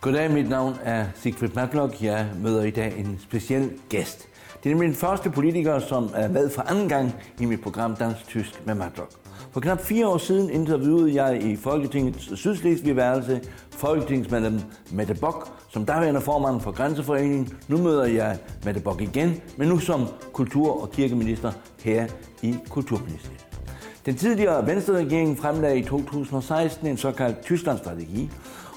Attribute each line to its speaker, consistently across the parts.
Speaker 1: Goddag, mit navn er Sigfrid Matlock. Jeg møder i dag en speciel gæst. Det er nemlig den første politiker, som er med for anden gang i mit program Dansk Tysk med Matlock. For knap fire år siden interviewede jeg i Folketingets Sydslesvig-værelse folketingsmedlem Mette Bock, som daværende formand for Grænseforeningen. Nu møder jeg Mette Bock igen, men nu som kultur- og kirkeminister her i Kulturministeriet. Den tidligere Venstre-regering fremlagde i 2016 en såkaldt Tyskland-strategi,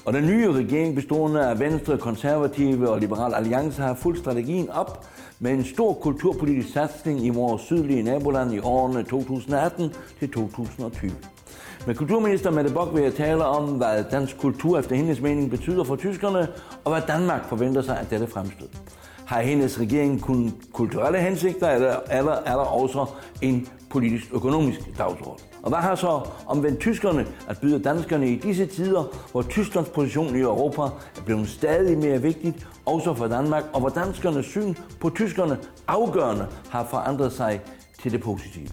Speaker 1: og den nye regering bestående af Venstre, Konservative og Liberal Alliance har fuldt strategien op med en stor kulturpolitisk satsning i vores sydlige naboland i årene 2018 til 2020. Med kulturminister Mette Bock vil jeg tale om, hvad dansk kultur efter hendes mening betyder for tyskerne, og hvad Danmark forventer sig af dette fremstød. Har hendes regering kun kulturelle hensigter, eller, eller er der også en politisk-økonomisk dagsorden? Og hvad har så omvendt tyskerne at byde danskerne i disse tider, hvor Tysklands position i Europa er blevet stadig mere vigtigt, også for Danmark, og hvor danskernes syn på tyskerne afgørende har forandret sig til det positive?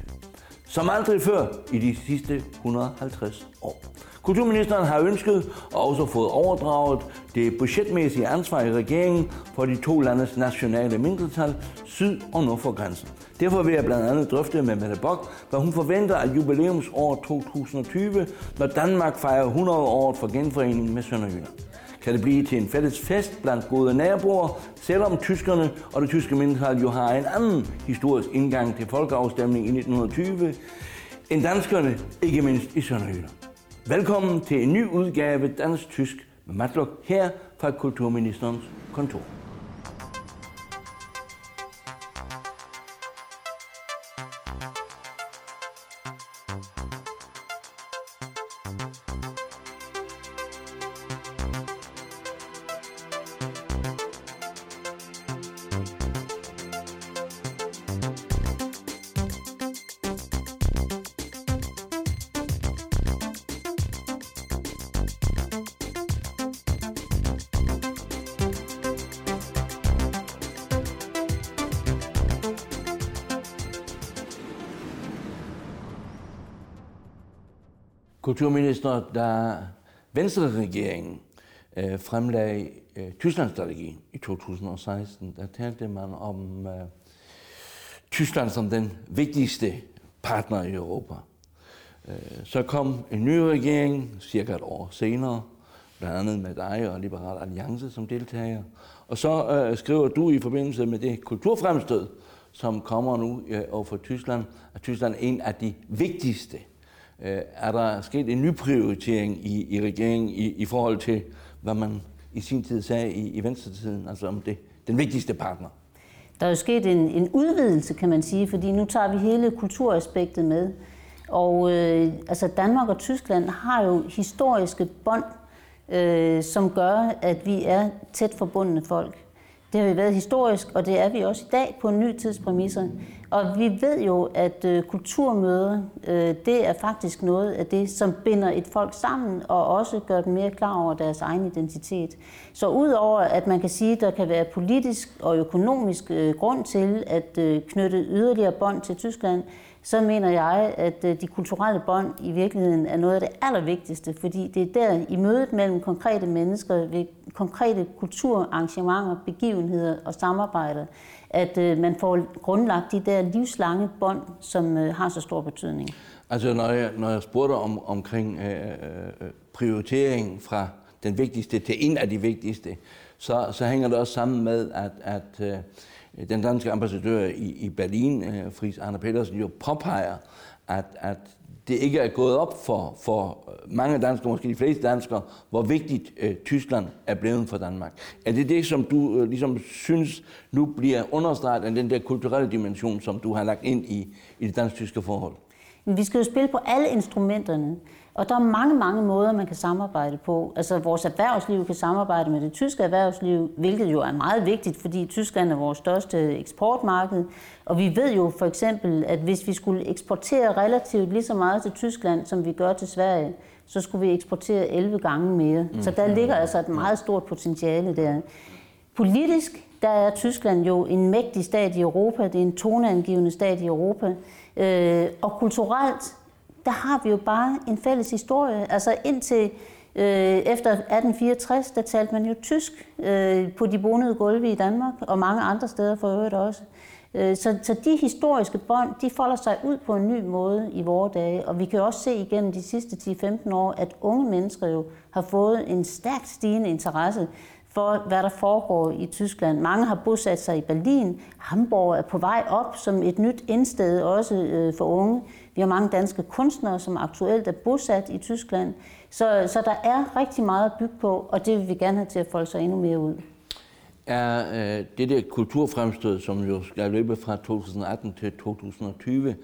Speaker 1: Som aldrig før i de sidste 150 år. Kulturministeren har ønsket og også fået overdraget det budgetmæssige ansvar i regeringen for de to landes nationale mindretal, syd og nord for grænsen. Derfor vil jeg blandt andet drøfte med Mette Bock, hvad hun forventer af jubilæumsår 2020, når Danmark fejrer 100 år for genforeningen med Sønderjylland. Kan det blive til en fælles fest blandt gode naboer, selvom tyskerne og det tyske mindretal jo har en anden historisk indgang til folkeafstemningen i 1920, end danskerne, ikke mindst i Sønderjylland. Velkommen til en ny udgave Dansk-Tysk med Matlock her fra Kulturministerens kontor. Kulturminister, da Venstre-regeringen øh, fremlagde øh, Tysklandsstrategien i 2016, der talte man om øh, Tyskland som den vigtigste partner i Europa. Øh, så kom en ny regering cirka et år senere, blandt andet med dig og Liberal Alliance som deltager. Og så øh, skriver du i forbindelse med det kulturfremstød, som kommer nu øh, over for Tyskland, at Tyskland er en af de vigtigste Øh, er der sket en ny prioritering i, i regeringen i, i forhold til, hvad man i sin tid sagde i, i venstretiden, altså om det, den vigtigste partner?
Speaker 2: Der er jo sket en, en udvidelse, kan man sige, fordi nu tager vi hele kulturaspektet med. Og øh, altså Danmark og Tyskland har jo historiske bånd, øh, som gør, at vi er tæt forbundne folk. Det har vi været historisk, og det er vi også i dag på en ny tidspræmisser. Og vi ved jo, at øh, kulturmøde, øh, det er faktisk noget af det, som binder et folk sammen, og også gør dem mere klar over deres egen identitet. Så udover at man kan sige, at der kan være politisk og økonomisk øh, grund til at øh, knytte yderligere bånd til Tyskland, så mener jeg, at øh, de kulturelle bånd i virkeligheden er noget af det allervigtigste, fordi det er der i mødet mellem konkrete mennesker ved konkrete kulturarrangementer, begivenheder og samarbejder, at øh, man får grundlagt de der livslange bånd, som øh, har så stor betydning.
Speaker 1: Altså når jeg, når jeg spurgte om, omkring øh, øh, prioritering fra den vigtigste til en af de vigtigste, så, så hænger det også sammen med, at, at øh, den danske ambassadør i, i Berlin, øh, Fris Arne Petersen, jo påpeger, at, at det ikke er gået op for, for øh, mange danskere, måske de fleste danskere, hvor vigtigt øh, Tyskland er blevet for Danmark. Er det det, som du øh, ligesom synes nu bliver understreget af den der kulturelle dimension, som du har lagt ind i, i det dansk-tyske forhold?
Speaker 2: Vi skal jo spille på alle instrumenterne. Og der er mange, mange måder, man kan samarbejde på. Altså, vores erhvervsliv kan samarbejde med det tyske erhvervsliv, hvilket jo er meget vigtigt, fordi Tyskland er vores største eksportmarked. Og vi ved jo for eksempel, at hvis vi skulle eksportere relativt lige så meget til Tyskland, som vi gør til Sverige, så skulle vi eksportere 11 gange mere. Så der mm. ligger altså et meget stort potentiale der. Politisk der er Tyskland jo en mægtig stat i Europa, det er en toneangivende stat i Europa. Øh, og kulturelt, der har vi jo bare en fælles historie. Altså indtil øh, efter 1864, der talte man jo tysk øh, på de bonede gulve i Danmark, og mange andre steder for øvrigt også. Øh, så, så de historiske bånd, de folder sig ud på en ny måde i vore dage, og vi kan også se igennem de sidste 10-15 år, at unge mennesker jo har fået en stærkt stigende interesse for, hvad der foregår i Tyskland. Mange har bosat sig i Berlin. Hamburg er på vej op som et nyt indsted, også øh, for unge. Vi har mange danske kunstnere, som aktuelt er bosat i Tyskland. Så, så der er rigtig meget at bygge på, og det vil vi gerne have til at folde sig endnu mere ud.
Speaker 1: Er øh, det der kulturfremstød, som jo skal løbe fra 2018 til 2020,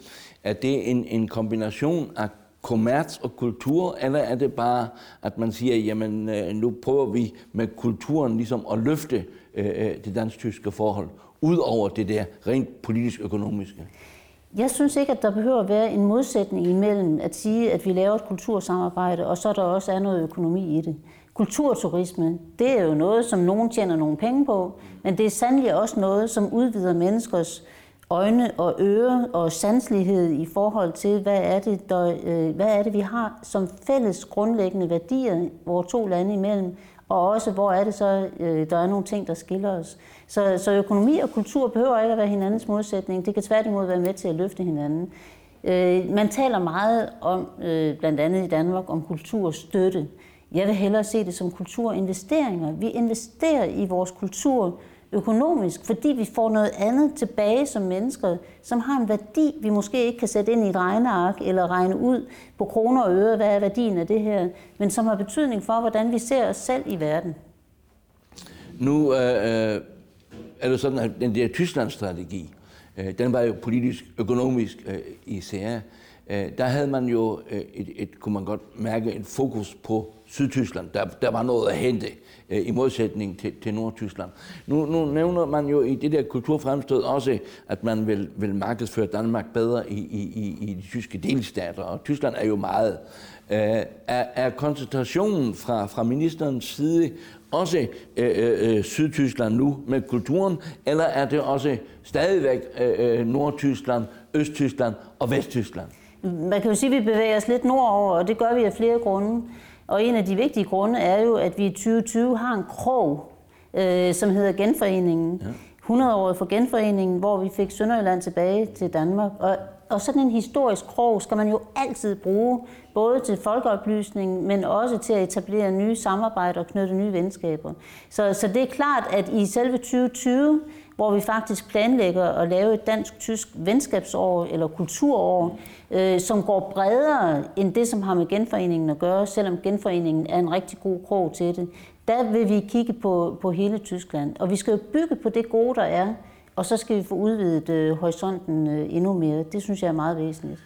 Speaker 1: er det en, en kombination af kommerts og kultur, eller er det bare, at man siger, jamen øh, nu prøver vi med kulturen ligesom at løfte øh, øh, det dansk-tyske forhold, ud over det der rent politisk-økonomiske?
Speaker 2: Jeg synes ikke, at der behøver at være en modsætning imellem at sige, at vi laver et kultursamarbejde, og så der også er noget økonomi i det. Kulturturisme, det er jo noget, som nogen tjener nogle penge på, men det er sandelig også noget, som udvider menneskers øjne og ører og sanselighed i forhold til, hvad er det, der, øh, hvad er det vi har som fælles grundlæggende værdier vores to lande imellem, og også hvor er det så, øh, der er nogle ting, der skiller os. Så, så økonomi og kultur behøver ikke at være hinandens modsætning. Det kan tværtimod være med til at løfte hinanden. Øh, man taler meget om, øh, blandt andet i Danmark, om kulturstøtte. Jeg vil hellere se det som kulturinvesteringer. Vi investerer i vores kultur økonomisk, fordi vi får noget andet tilbage som mennesker, som har en værdi, vi måske ikke kan sætte ind i et regneark eller regne ud på kroner og øre, hvad er værdien af det her, men som har betydning for, hvordan vi ser os selv i verden.
Speaker 1: Nu øh, øh er det sådan, at den der Tysklandsstrategi, øh, den var jo politisk, økonomisk øh, især. Øh, der havde man jo øh, et, et, kunne man godt mærke, en fokus på Sydtyskland. Der, der var noget at hente øh, i modsætning til, til Nordtyskland. Nu, nu nævner man jo i det der kulturfremstød også, at man vil, vil markedsføre Danmark bedre i, i, i, i de tyske delstater, og Tyskland er jo meget. Øh, er, er koncentrationen fra, fra ministerens side også øh, øh, Sydtyskland nu med kulturen, eller er det også stadigvæk øh, Nordtyskland, Østtyskland og Vesttyskland?
Speaker 2: Man kan jo sige, at vi bevæger os lidt nordover, og det gør vi af flere grunde. Og en af de vigtige grunde er jo, at vi i 2020 har en krog, øh, som hedder Genforeningen. Ja. 100 år for Genforeningen, hvor vi fik Sønderjylland tilbage til Danmark. Og, og sådan en historisk krog skal man jo altid bruge, både til folkeoplysning, men også til at etablere nye samarbejder og knytte nye venskaber. Så, så det er klart, at i selve 2020 hvor vi faktisk planlægger at lave et dansk-tysk venskabsår eller kulturår, øh, som går bredere end det, som har med genforeningen at gøre, selvom genforeningen er en rigtig god krog til det. Der vil vi kigge på, på hele Tyskland, og vi skal jo bygge på det gode, der er, og så skal vi få udvidet øh, horisonten øh, endnu mere. Det synes jeg er meget væsentligt.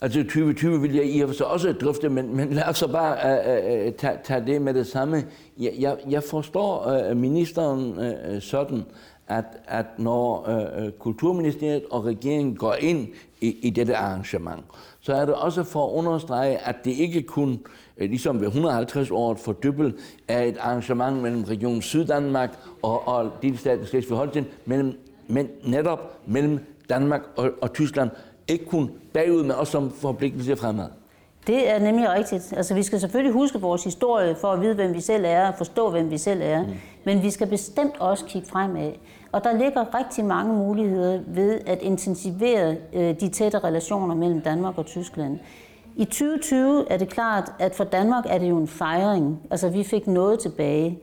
Speaker 1: Altså 2020 vil jeg i og for sig også drøfte, men, men lad os så bare øh, uh, tage, tage det med det samme. Jeg, jeg, jeg forstår øh, ministeren øh, sådan, at, at når øh, øh, Kulturministeriet og regeringen går ind i, i dette arrangement, så er det også for at understrege, at det ikke kun, øh, ligesom ved 150 år for Dybbel, er et arrangement mellem Region Syddanmark og, og delstaten Slesvig-Holstein, men, men netop mellem Danmark og, og Tyskland, ikke kun bagud, men også som forpligtelse fremad.
Speaker 2: Det er nemlig rigtigt. Altså, vi skal selvfølgelig huske vores historie for at vide, hvem vi selv er, og forstå, hvem vi selv er. Mm. Men vi skal bestemt også kigge fremad. Og der ligger rigtig mange muligheder ved at intensivere øh, de tætte relationer mellem Danmark og Tyskland. I 2020 er det klart, at for Danmark er det jo en fejring. Altså, vi fik noget tilbage.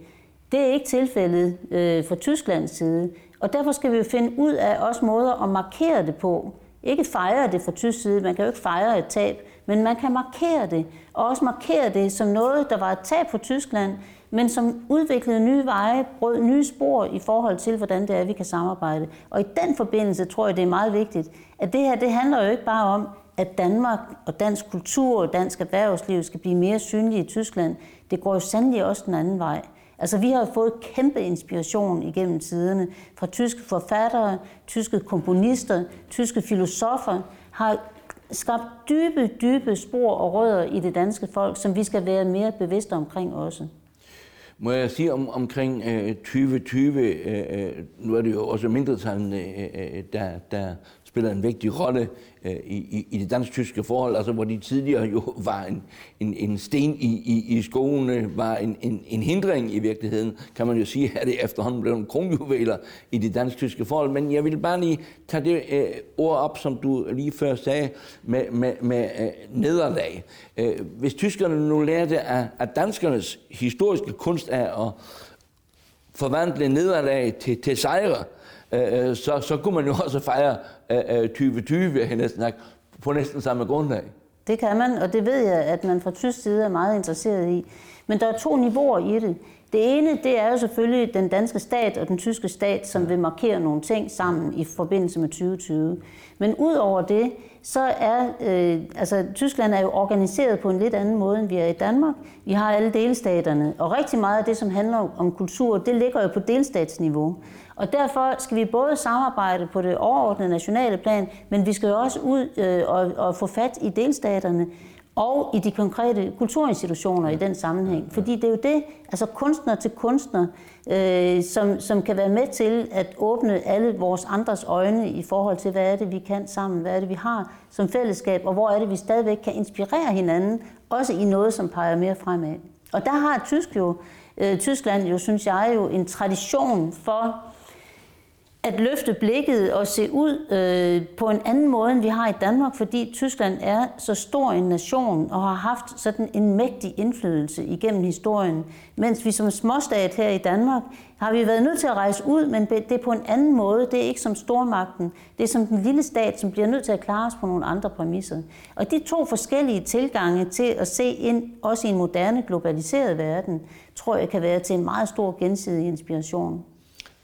Speaker 2: Det er ikke tilfældet øh, fra Tysklands side. Og derfor skal vi jo finde ud af også måder at markere det på. Ikke fejre det fra tysk side, man kan jo ikke fejre et tab, men man kan markere det. Og også markere det som noget, der var et tab for Tyskland, men som udviklede nye veje, brød nye spor i forhold til, hvordan det er, vi kan samarbejde. Og i den forbindelse tror jeg, det er meget vigtigt, at det her, det handler jo ikke bare om, at Danmark og dansk kultur og dansk erhvervsliv skal blive mere synlige i Tyskland. Det går jo sandelig også den anden vej. Altså, vi har fået kæmpe inspiration igennem tiderne fra tyske forfattere, tyske komponister, tyske filosofer, har skabt dybe, dybe spor og rødder i det danske folk, som vi skal være mere bevidste omkring også.
Speaker 1: Må jeg sige om, omkring øh, 2020, øh, øh, nu er det jo også mindretallene, øh, øh, øh, der, der spiller en vigtig rolle øh, i, i det dansk-tyske forhold, altså hvor de tidligere jo var en, en, en sten i, i, i skoene, var en, en, en hindring i virkeligheden, kan man jo sige, at det efterhånden blev en kronjuveler i det dansk-tyske forhold. Men jeg vil bare lige tage det øh, ord op, som du lige før sagde, med, med, med øh, nederlag. Øh, hvis tyskerne nu lærte af, af danskernes historiske kunst af at forvandle nederlag til, til sejre, øh, Øh, øh, så, så kunne man jo også fejre øh, øh 2020, jeg næsten sagt, på næsten samme grundlag.
Speaker 2: Det kan man, og det ved jeg, at man fra tysk side er meget interesseret i. Men der er to niveauer i det. Det ene, det er jo selvfølgelig den danske stat og den tyske stat, som vil markere nogle ting sammen i forbindelse med 2020. Men ud over det, så er, øh, altså Tyskland er jo organiseret på en lidt anden måde, end vi er i Danmark. Vi har alle delstaterne, og rigtig meget af det, som handler om kultur, det ligger jo på delstatsniveau. Og derfor skal vi både samarbejde på det overordnede nationale plan, men vi skal jo også ud øh, og, og få fat i delstaterne og i de konkrete kulturinstitutioner i den sammenhæng. Fordi det er jo det, altså kunstner til kunstner, øh, som, som kan være med til at åbne alle vores andres øjne i forhold til, hvad er det, vi kan sammen, hvad er det, vi har som fællesskab, og hvor er det, vi stadigvæk kan inspirere hinanden, også i noget, som peger mere fremad. Og der har Tysk jo, øh, Tyskland jo, synes jeg, jo en tradition for at løfte blikket og se ud øh, på en anden måde, end vi har i Danmark, fordi Tyskland er så stor en nation og har haft sådan en mægtig indflydelse igennem historien. Mens vi som småstat her i Danmark har vi været nødt til at rejse ud, men det er på en anden måde. Det er ikke som stormagten. Det er som den lille stat, som bliver nødt til at klare os på nogle andre præmisser. Og de to forskellige tilgange til at se ind, også i en moderne globaliseret verden, tror jeg kan være til en meget stor gensidig inspiration.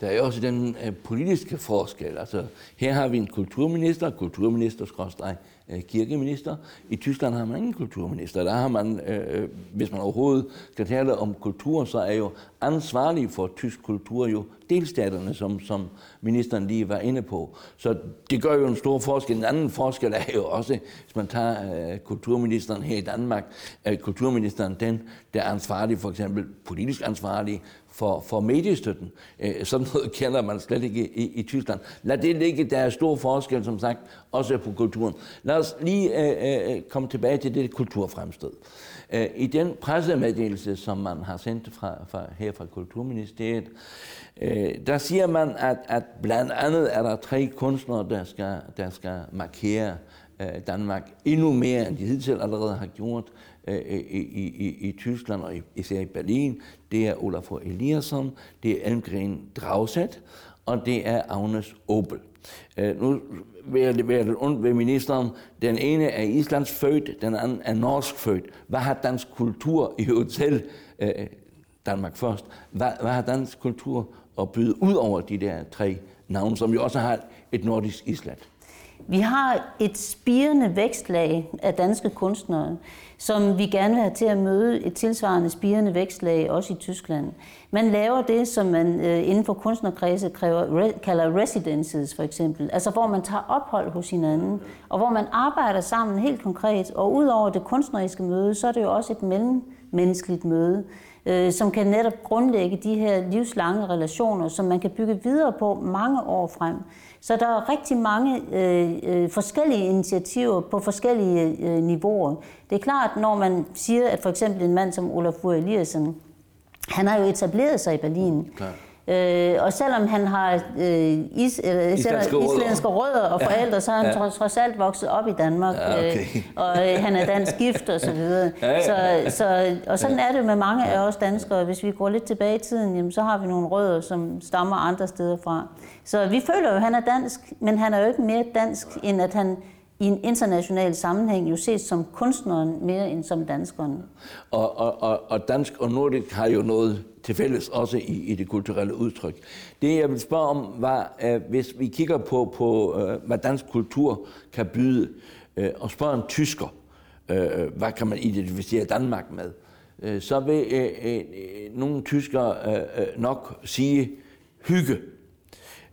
Speaker 1: Der er også den øh, politiske forskel. Altså, her har vi en kulturminister, kulturminister, skråstrej, uh, øh, kirkeminister. I Tyskland har man ingen kulturminister. Der har man, øh, øh, hvis man overhovedet skal tale om kultur, så er jo ansvarlig for tysk kultur jo delstaterne, som, som ministeren lige var inde på. Så det gør jo en stor forskel. En anden forskel er jo også, hvis man tager øh, kulturministeren her i Danmark, øh, kulturministeren den, der er ansvarlig, for eksempel politisk ansvarlig for, for mediestøtten. Øh, sådan noget kender man slet ikke i, i Tyskland. Lad det ligge, der er stor forskel, som sagt, også på kulturen. Lad os lige øh, øh, komme tilbage til det kulturfremstød. Øh, I den pressemeddelelse, som man har sendt fra, fra, her fra Kulturministeriet, øh, der siger man, at, at blandt andet er der tre kunstnere, der skal, der skal markere øh, Danmark endnu mere, end de hidtil allerede har gjort øh, i, i, i Tyskland og især i Berlin. Det er Olafur Eliasson, det er Elmgren Drauset, og det er Agnes Obel. Øh, nu vil jeg være lidt ondt ved ministeren. Den ene er Islands født, den anden er norsk født. Hvad har dansk kultur i hotel øh, Danmark først? Hvad, hvad har dansk kultur at byde ud over de der tre navne, som jo også har et nordisk Island?
Speaker 2: Vi har et spirende vækstlag af danske kunstnere, som vi gerne vil have til at møde et tilsvarende spirende vækstlag også i Tyskland. Man laver det, som man øh, inden for kunstnerkredse kræver, kalder residences for eksempel, altså hvor man tager ophold hos hinanden, og hvor man arbejder sammen helt konkret. Og udover det kunstneriske møde, så er det jo også et mellemmenneskeligt møde, øh, som kan netop grundlægge de her livslange relationer, som man kan bygge videre på mange år frem. Så der er rigtig mange øh, øh, forskellige initiativer på forskellige øh, niveauer. Det er klart, når man siger, at for eksempel en mand som Olaf Eliasson, han har jo etableret sig i Berlin. Klar. Øh, og selvom han har øh, is, øh, islandske, islandske rødder og forældre, ja. så har han ja. trods alt vokset op i Danmark. Ja, okay. øh, og øh, han er dansk gift og så videre. Ja, ja, ja. Så, så, og sådan er det med mange af os danskere. Hvis vi går lidt tilbage i tiden, jamen, så har vi nogle rødder, som stammer andre steder fra. Så vi føler jo, at han er dansk, men han er jo ikke mere dansk, end at han i en international sammenhæng jo ses som kunstneren mere end som danskeren.
Speaker 1: Og, og, og, og dansk og nordisk har jo noget til fælles også i, i det kulturelle udtryk. Det jeg vil spørge om var, hvis vi kigger på, på øh, hvad dansk kultur kan byde, øh, og spørger en tysker, øh, hvad kan man identificere Danmark med, så vil øh, øh, nogle tyskere øh, nok sige hygge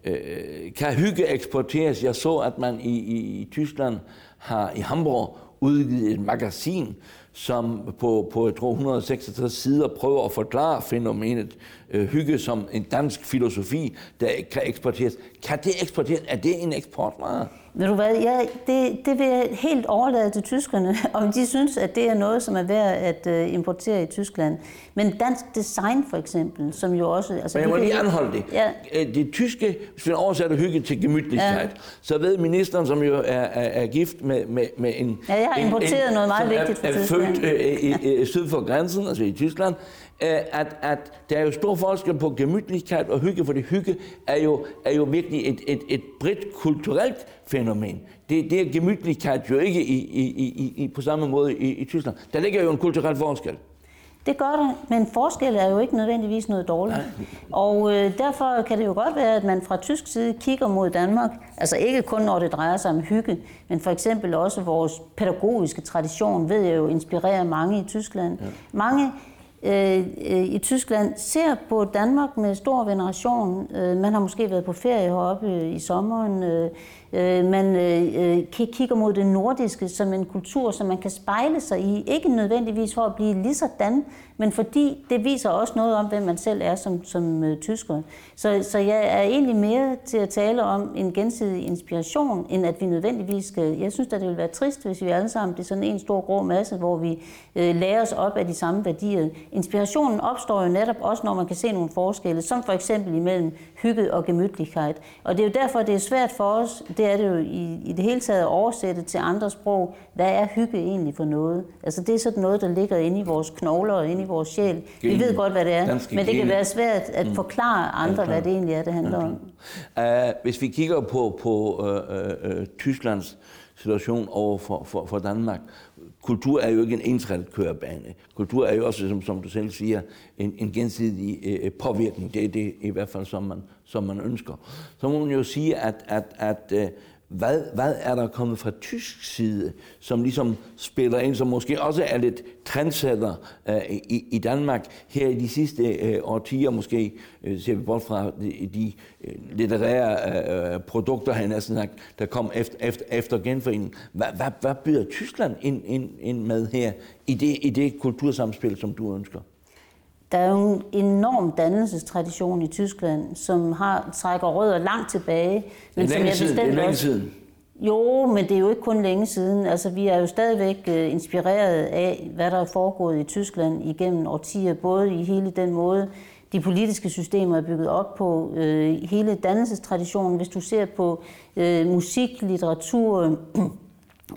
Speaker 1: øh, kan hygge eksporteres. Jeg så, at man i, i, i Tyskland har i Hamburg udgivet et magasin, som på, på jeg tror, 166 sider prøver at forklare fænomenet øh, hygge som en dansk filosofi, der kan eksporteres. Kan det eksporteres? Er det en eksportvare?
Speaker 2: Ved du hvad, ja, det, det vil jeg helt overlade til tyskerne, om de synes, at det er noget, som er værd at uh, importere i Tyskland. Men dansk design for eksempel, som jo også...
Speaker 1: Altså, Men jeg må lige anholde det. Ja. Øh, det tyske, hvis vi oversætter hygge til gemytlighed, ja. så ved ministeren, som jo er, er, er gift med, med, med en...
Speaker 2: Ja, jeg har importeret en, noget meget vigtigt
Speaker 1: fra Tyskland. er født øh, i, i, syd for grænsen, altså i Tyskland, at, at der er jo stor forskel på gemytlighed og hygge, for det hygge er jo, er jo virkelig et, et, et bredt kulturelt fænomen. Det, det er gemytlighed jo ikke i, i, i, i, på samme måde i, i Tyskland. Der ligger jo en kulturel forskel.
Speaker 2: Det gør der, men forskel er jo ikke nødvendigvis noget dårligt. Nej. Og øh, derfor kan det jo godt være, at man fra tysk side kigger mod Danmark, altså ikke kun når det drejer sig om hygge, men for eksempel også vores pædagogiske tradition, ved jeg jo inspirerer mange i Tyskland. Ja. Mange Øh, øh, i Tyskland ser på Danmark med stor veneration. Øh, man har måske været på ferie heroppe i sommeren. Øh, man kigger mod det nordiske som en kultur, som man kan spejle sig i. Ikke nødvendigvis for at blive lige sådan, men fordi det viser også noget om, hvem man selv er som, som tysker. Så, så jeg er egentlig mere til at tale om en gensidig inspiration, end at vi nødvendigvis skal... Jeg synes, at det ville være trist, hvis vi alle sammen det sådan en stor grå masse, hvor vi uh, lærer os op af de samme værdier. Inspirationen opstår jo netop også, når man kan se nogle forskelle, som for eksempel imellem hygge og gemytlighed. Og det er jo derfor, det er svært for os, det er det jo i, i det hele taget at oversætte til andre sprog, hvad er hygge egentlig for noget? Altså det er sådan noget, der ligger inde i vores knogler og inde i vores sjæl. Vi ved godt, hvad det er, men det kan være svært at mm. forklare andre, hvad det egentlig er, det handler om.
Speaker 1: Uh, hvis vi kigger på, på uh, uh, Tysklands situation over for, for, for Danmark, kultur er jo ikke en ensrettet kørebane. Kultur er jo også, som, som du selv siger, en, en gensidig øh, øh, påvirkning. Det er det i hvert fald, som man, som man ønsker. Så må man jo sige, at, at, at øh, hvad, hvad er der kommet fra tysk side, som ligesom spiller ind, som måske også er lidt trendsætter øh, i, i Danmark her i de sidste øh, årtier, måske øh, ser vi bort fra de, de øh, litterære øh, øh, produkter, han næsten sagt, der kom efter, efter, efter genforeningen. Hvad, hvad, hvad byder Tyskland ind, ind, ind med her i det, i det kultursamspil, som du ønsker?
Speaker 2: Der er jo en enorm dannelsestradition i Tyskland, som har trækker rødder langt tilbage.
Speaker 1: Men det er længe, som jeg det er længe siden.
Speaker 2: Jo, men det er jo ikke kun længe siden. Altså, vi er jo stadigvæk uh, inspireret af, hvad der er foregået i Tyskland igennem årtier, både i hele den måde, de politiske systemer er bygget op på, uh, hele dannelsestraditionen. Hvis du ser på uh, musik, litteratur,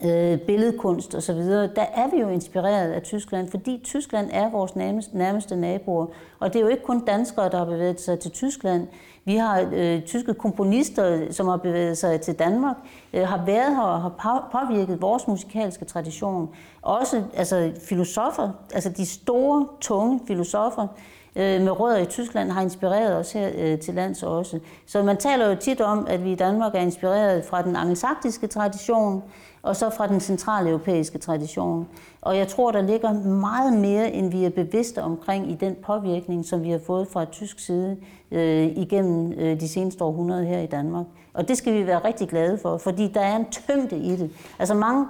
Speaker 2: øh, billedkunst osv., der er vi jo inspireret af Tyskland, fordi Tyskland er vores nærmeste, nærmeste naboer. Og det er jo ikke kun danskere, der har bevæget sig til Tyskland. Vi har øh, tyske komponister, som har bevæget sig til Danmark, øh, har været her og har påvirket vores musikalske tradition. Også altså, filosofer, altså de store, tunge filosofer, øh, med rødder i Tyskland har inspireret os her øh, til lands også. Så man taler jo tit om, at vi i Danmark er inspireret fra den angelsaksiske tradition, og så fra den centrale europæiske tradition. Og jeg tror, der ligger meget mere, end vi er bevidste omkring i den påvirkning, som vi har fået fra tysk side øh, igennem øh, de seneste århundreder her i Danmark. Og det skal vi være rigtig glade for, fordi der er en tyngde i det. Altså mange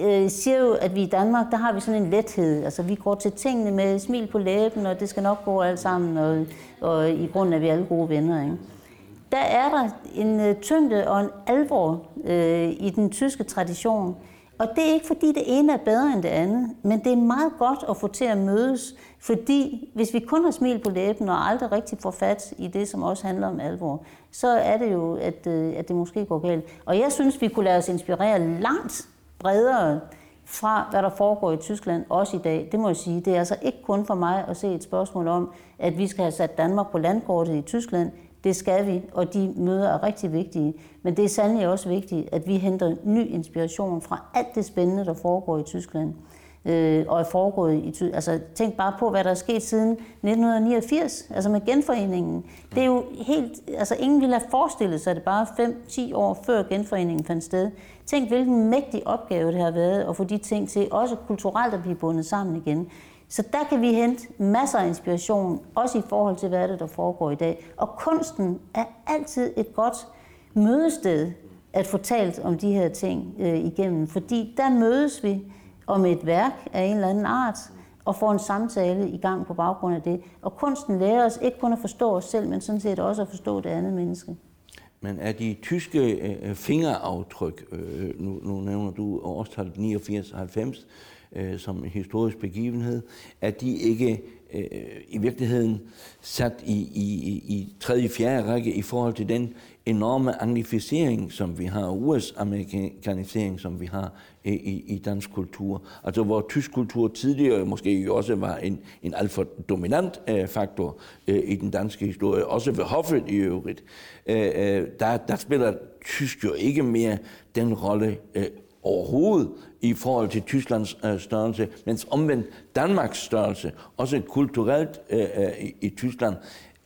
Speaker 2: øh, siger jo, at vi i Danmark, der har vi sådan en lethed. Altså vi går til tingene med smil på læben, og det skal nok gå alt sammen, og, og i grunden er vi alle gode venner. Ikke? Der er der en øh, tyngde og en alvor øh, i den tyske tradition. Og det er ikke fordi det ene er bedre end det andet, men det er meget godt at få til at mødes, fordi hvis vi kun har smil på læben og aldrig rigtig får fat i det, som også handler om alvor, så er det jo, at, øh, at det måske går galt. Og jeg synes, vi kunne lade os inspirere langt bredere fra, hvad der foregår i Tyskland, også i dag. Det må jeg sige. Det er altså ikke kun for mig at se et spørgsmål om, at vi skal have sat Danmark på landkortet i Tyskland. Det skal vi, og de møder er rigtig vigtige. Men det er sandelig også vigtigt, at vi henter ny inspiration fra alt det spændende, der foregår i Tyskland øh, og er foregået i Tyskland. Altså, tænk bare på, hvad der er sket siden 1989, altså med genforeningen. Det er jo helt, altså ingen ville have forestillet sig det bare 5-10 år før genforeningen fandt sted. Tænk, hvilken mægtig opgave det har været at få de ting til, også kulturelt at blive bundet sammen igen. Så der kan vi hente masser af inspiration, også i forhold til, hvad det der foregår i dag. Og kunsten er altid et godt mødested at få talt om de her ting øh, igennem, fordi der mødes vi om et værk af en eller anden art, og får en samtale i gang på baggrund af det. Og kunsten lærer os ikke kun at forstå os selv, men sådan set også at forstå det andet menneske.
Speaker 1: Men er de tyske øh, øh fingeraftryk, øh, øh, nu, nu nævner du årstallet 89-90 øh, som en historisk begivenhed, at de ikke øh, i virkeligheden sat i, i, i tredje, fjerde række i forhold til den enorme anglificering, som vi har, US-amerikanisering, som vi har i, i, dansk kultur. Altså hvor tysk kultur tidligere måske også var en, en alt for dominant øh, faktor øh, i den danske historie, også ved hoffet i øvrigt, øh, øh der, der spiller tysk jo ikke mere den rolle øh, overhovedet i forhold til Tysklands øh, størrelse, mens omvendt Danmarks størrelse, også kulturelt øh, øh, i, i Tyskland,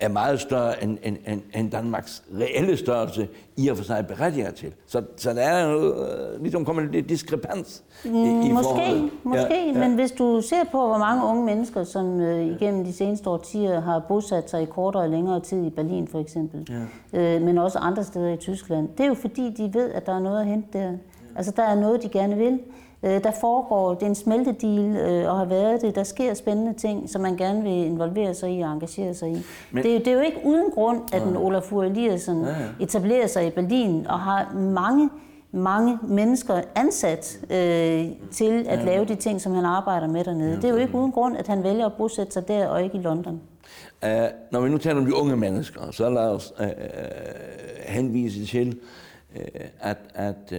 Speaker 1: er meget større end, end, end, end Danmarks reelle størrelse i og for sig berettiger til. Så, så der er jo øh, ligesom kommet lidt diskrepans i, i
Speaker 2: måske,
Speaker 1: forholdet.
Speaker 2: Måske, ja, ja. men hvis du ser på, hvor mange unge mennesker, som øh, igennem de seneste årtier har bosat sig i kortere og længere tid i Berlin for eksempel, ja. øh, men også andre steder i Tyskland, det er jo fordi, de ved, at der er noget at hente der. Altså, der er noget, de gerne vil. Øh, der foregår, det er en smeltedeal øh, og har været det. Der sker spændende ting, som man gerne vil involvere sig i og engagere sig i. Men, det, er, det er jo ikke uden grund, at den Olaf Eliasson ja, ja. etablerer sig i Berlin og har mange mange mennesker ansat øh, til at ja. lave de ting, som han arbejder med dernede. Ja. Det er jo ikke uden grund, at han vælger at bosætte sig der og ikke i London.
Speaker 1: Uh, når vi nu taler om de unge mennesker, så lad os uh, henvise til, uh, at, at uh,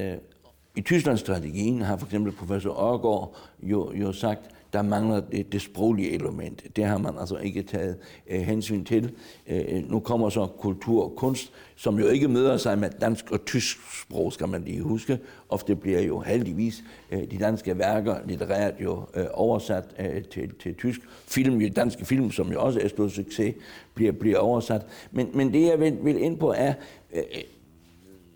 Speaker 1: i Tysklandsstrategien har for eksempel professor Aargaard jo, jo sagt, der mangler det, det sproglige element. Det har man altså ikke taget øh, hensyn til. Øh, nu kommer så kultur og kunst, som jo ikke møder sig med dansk og tysk sprog, skal man lige huske. Ofte bliver jo heldigvis øh, de danske værker litterært jo øh, oversat øh, til, til tysk. Film, jo danske film, som jo også er stor succes, bliver, bliver oversat. Men, men det jeg vil, vil ind på er, øh,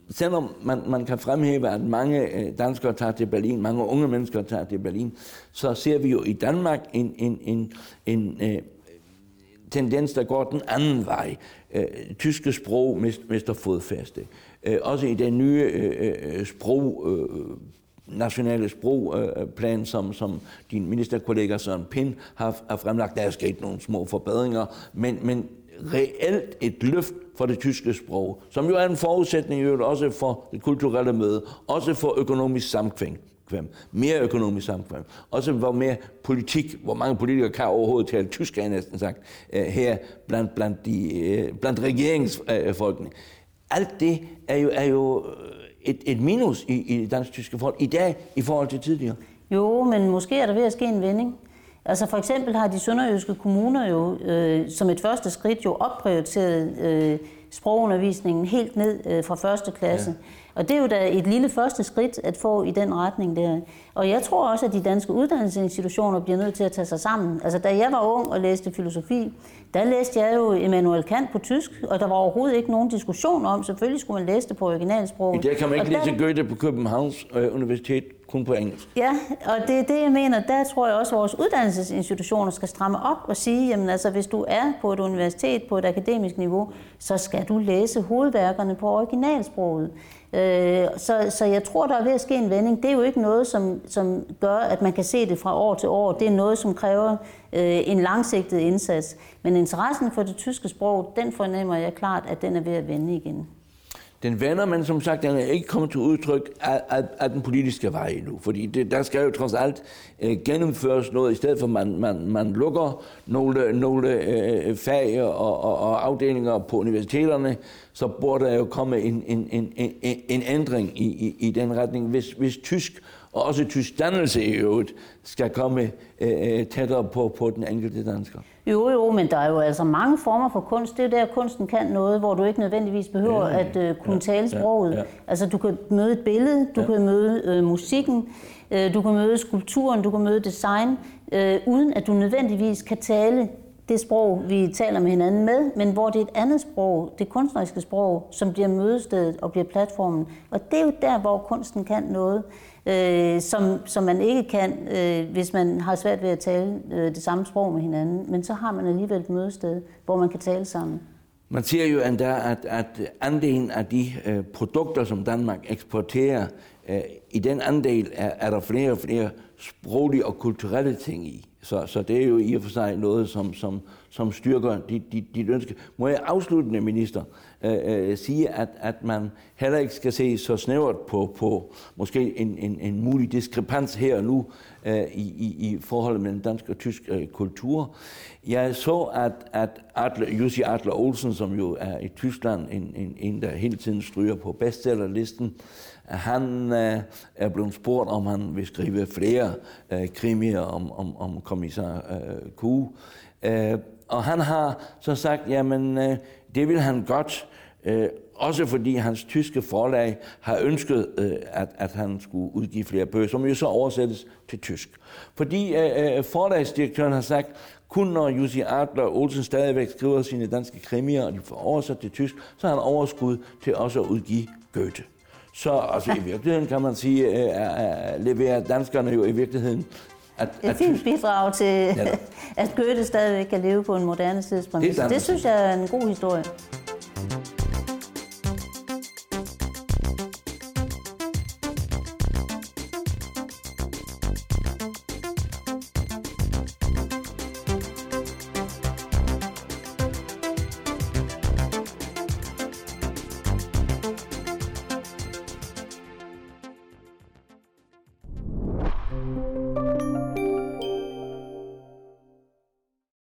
Speaker 1: selvom man, man kan fremhæve, at mange øh, danskere tager til Berlin, mange unge mennesker tager til Berlin, så ser vi jo i Danmark en, en, en, en uh, tendens, der går den anden vej. Uh, tyske sprog mister fodfæste. Uh, også i den nye uh, sprog, uh, nationale sprogplan, som, som din ministerkollega Søren Pind har, har fremlagt. Der er sket nogle små forbedringer, men, men reelt et løft for det tyske sprog, som jo er en forudsætning jo også for det kulturelle møde, også for økonomisk samkvem. Mere økonomisk samkvem. Også hvor mere politik, hvor mange politikere kan overhovedet tale tysk, er næsten sagt, øh, her blandt, blandt, de, øh, blandt regeringsfolkene. Alt det er jo, er jo øh, et, et minus i, i dansk-tyske folk i dag i forhold til tidligere.
Speaker 2: Jo, men måske er der ved at ske en vending. Altså for eksempel har de sønderjyske kommuner jo øh, som et første skridt jo opprioriteret øh, sprogundervisningen helt ned øh, fra første klasse. Ja. Og det er jo da et lille første skridt at få i den retning der. Og jeg tror også, at de danske uddannelsesinstitutioner bliver nødt til at tage sig sammen. Altså da jeg var ung og læste filosofi, der læste jeg jo Immanuel Kant på tysk, og der var overhovedet ikke nogen diskussion om, selvfølgelig skulle man læse det på originalsprog.
Speaker 1: I dag kan man ikke læse Goethe på Københavns øh, Universitet kun på engelsk.
Speaker 2: Ja, og det er det, jeg mener. Der tror jeg også, at vores uddannelsesinstitutioner skal stramme op og sige, jamen altså, hvis du er på et universitet på et akademisk niveau, så skal du læse hovedværkerne på originalsproget. Øh, så, så jeg tror, der er ved at ske en vending. Det er jo ikke noget, som, som gør, at man kan se det fra år til år. Det er noget, som kræver øh, en langsigtet indsats. Men interessen for det tyske sprog, den fornemmer jeg klart, at den er ved at vende igen.
Speaker 1: Den vender, men som sagt, den er ikke kommet til udtryk af, af, af den politiske vej endnu. Fordi det, der skal jo trods alt øh, gennemføres noget, i stedet for at man, man, man lukker nogle, nogle øh, fag og, og, og afdelinger på universiteterne, så burde der jo komme en, en, en, en, en ændring i, i, i den retning. Hvis, hvis tysk og også tysk dannelse i øvrigt skal komme øh, øh tættere på, på den enkelte dansker.
Speaker 2: Jo, jo, men der er jo altså mange former for kunst. Det er der, kunsten kan noget, hvor du ikke nødvendigvis behøver ja, at øh, kunne ja, tale sproget. Ja, ja. Altså, du kan møde et billede, du ja. kan møde øh, musikken, øh, du kan møde skulpturen, du kan møde design, øh, uden at du nødvendigvis kan tale det sprog, vi taler med hinanden med, men hvor det er et andet sprog, det kunstneriske sprog, som bliver mødestedet og bliver platformen. Og det er jo der, hvor kunsten kan noget øh, som, som man ikke kan, øh, hvis man har svært ved at tale øh, det samme sprog med hinanden. Men så har man alligevel et mødested, hvor man kan tale sammen.
Speaker 1: Man siger jo endda, at, at andelen af de øh, produkter, som Danmark eksporterer øh, i den andel er, er der flere og flere sproglige og kulturelle ting i. Så, så det er jo i og for sig noget, som, som, som styrker dit, dit, dit ønske. Må jeg afsluttende, minister, øh, øh, sige, at, at man heller ikke skal se så snævert på, på måske en, en, en mulig diskrepans her og nu øh, i, i, i forholdet mellem dansk og tysk øh, kultur. Jeg så, at, at Adler, Jussi Adler Olsen, som jo er i Tyskland en, en, en der hele tiden stryger på bestsellerlisten, han øh, er blevet spurgt, om han vil skrive flere øh, krimier om, om, om kommissar øh, Kuh. Øh, og han har så sagt, jamen øh, det vil han godt, øh, også fordi hans tyske forlag har ønsket, øh, at, at han skulle udgive flere bøger, som jo så oversættes til tysk. Fordi øh, øh forlagsdirektøren har sagt, kun når Jussi Adler Olsen stadigvæk skriver sine danske krimier, og de får oversat til tysk, så har han overskud til også at udgive Goethe. Så altså, i virkeligheden kan man sige, at leverer danskerne jo i virkeligheden
Speaker 2: at, et fint bidrag til, ja. at Goethe stadigvæk kan leve på en moderne tidspunkt. Det, det synes jeg er en god historie.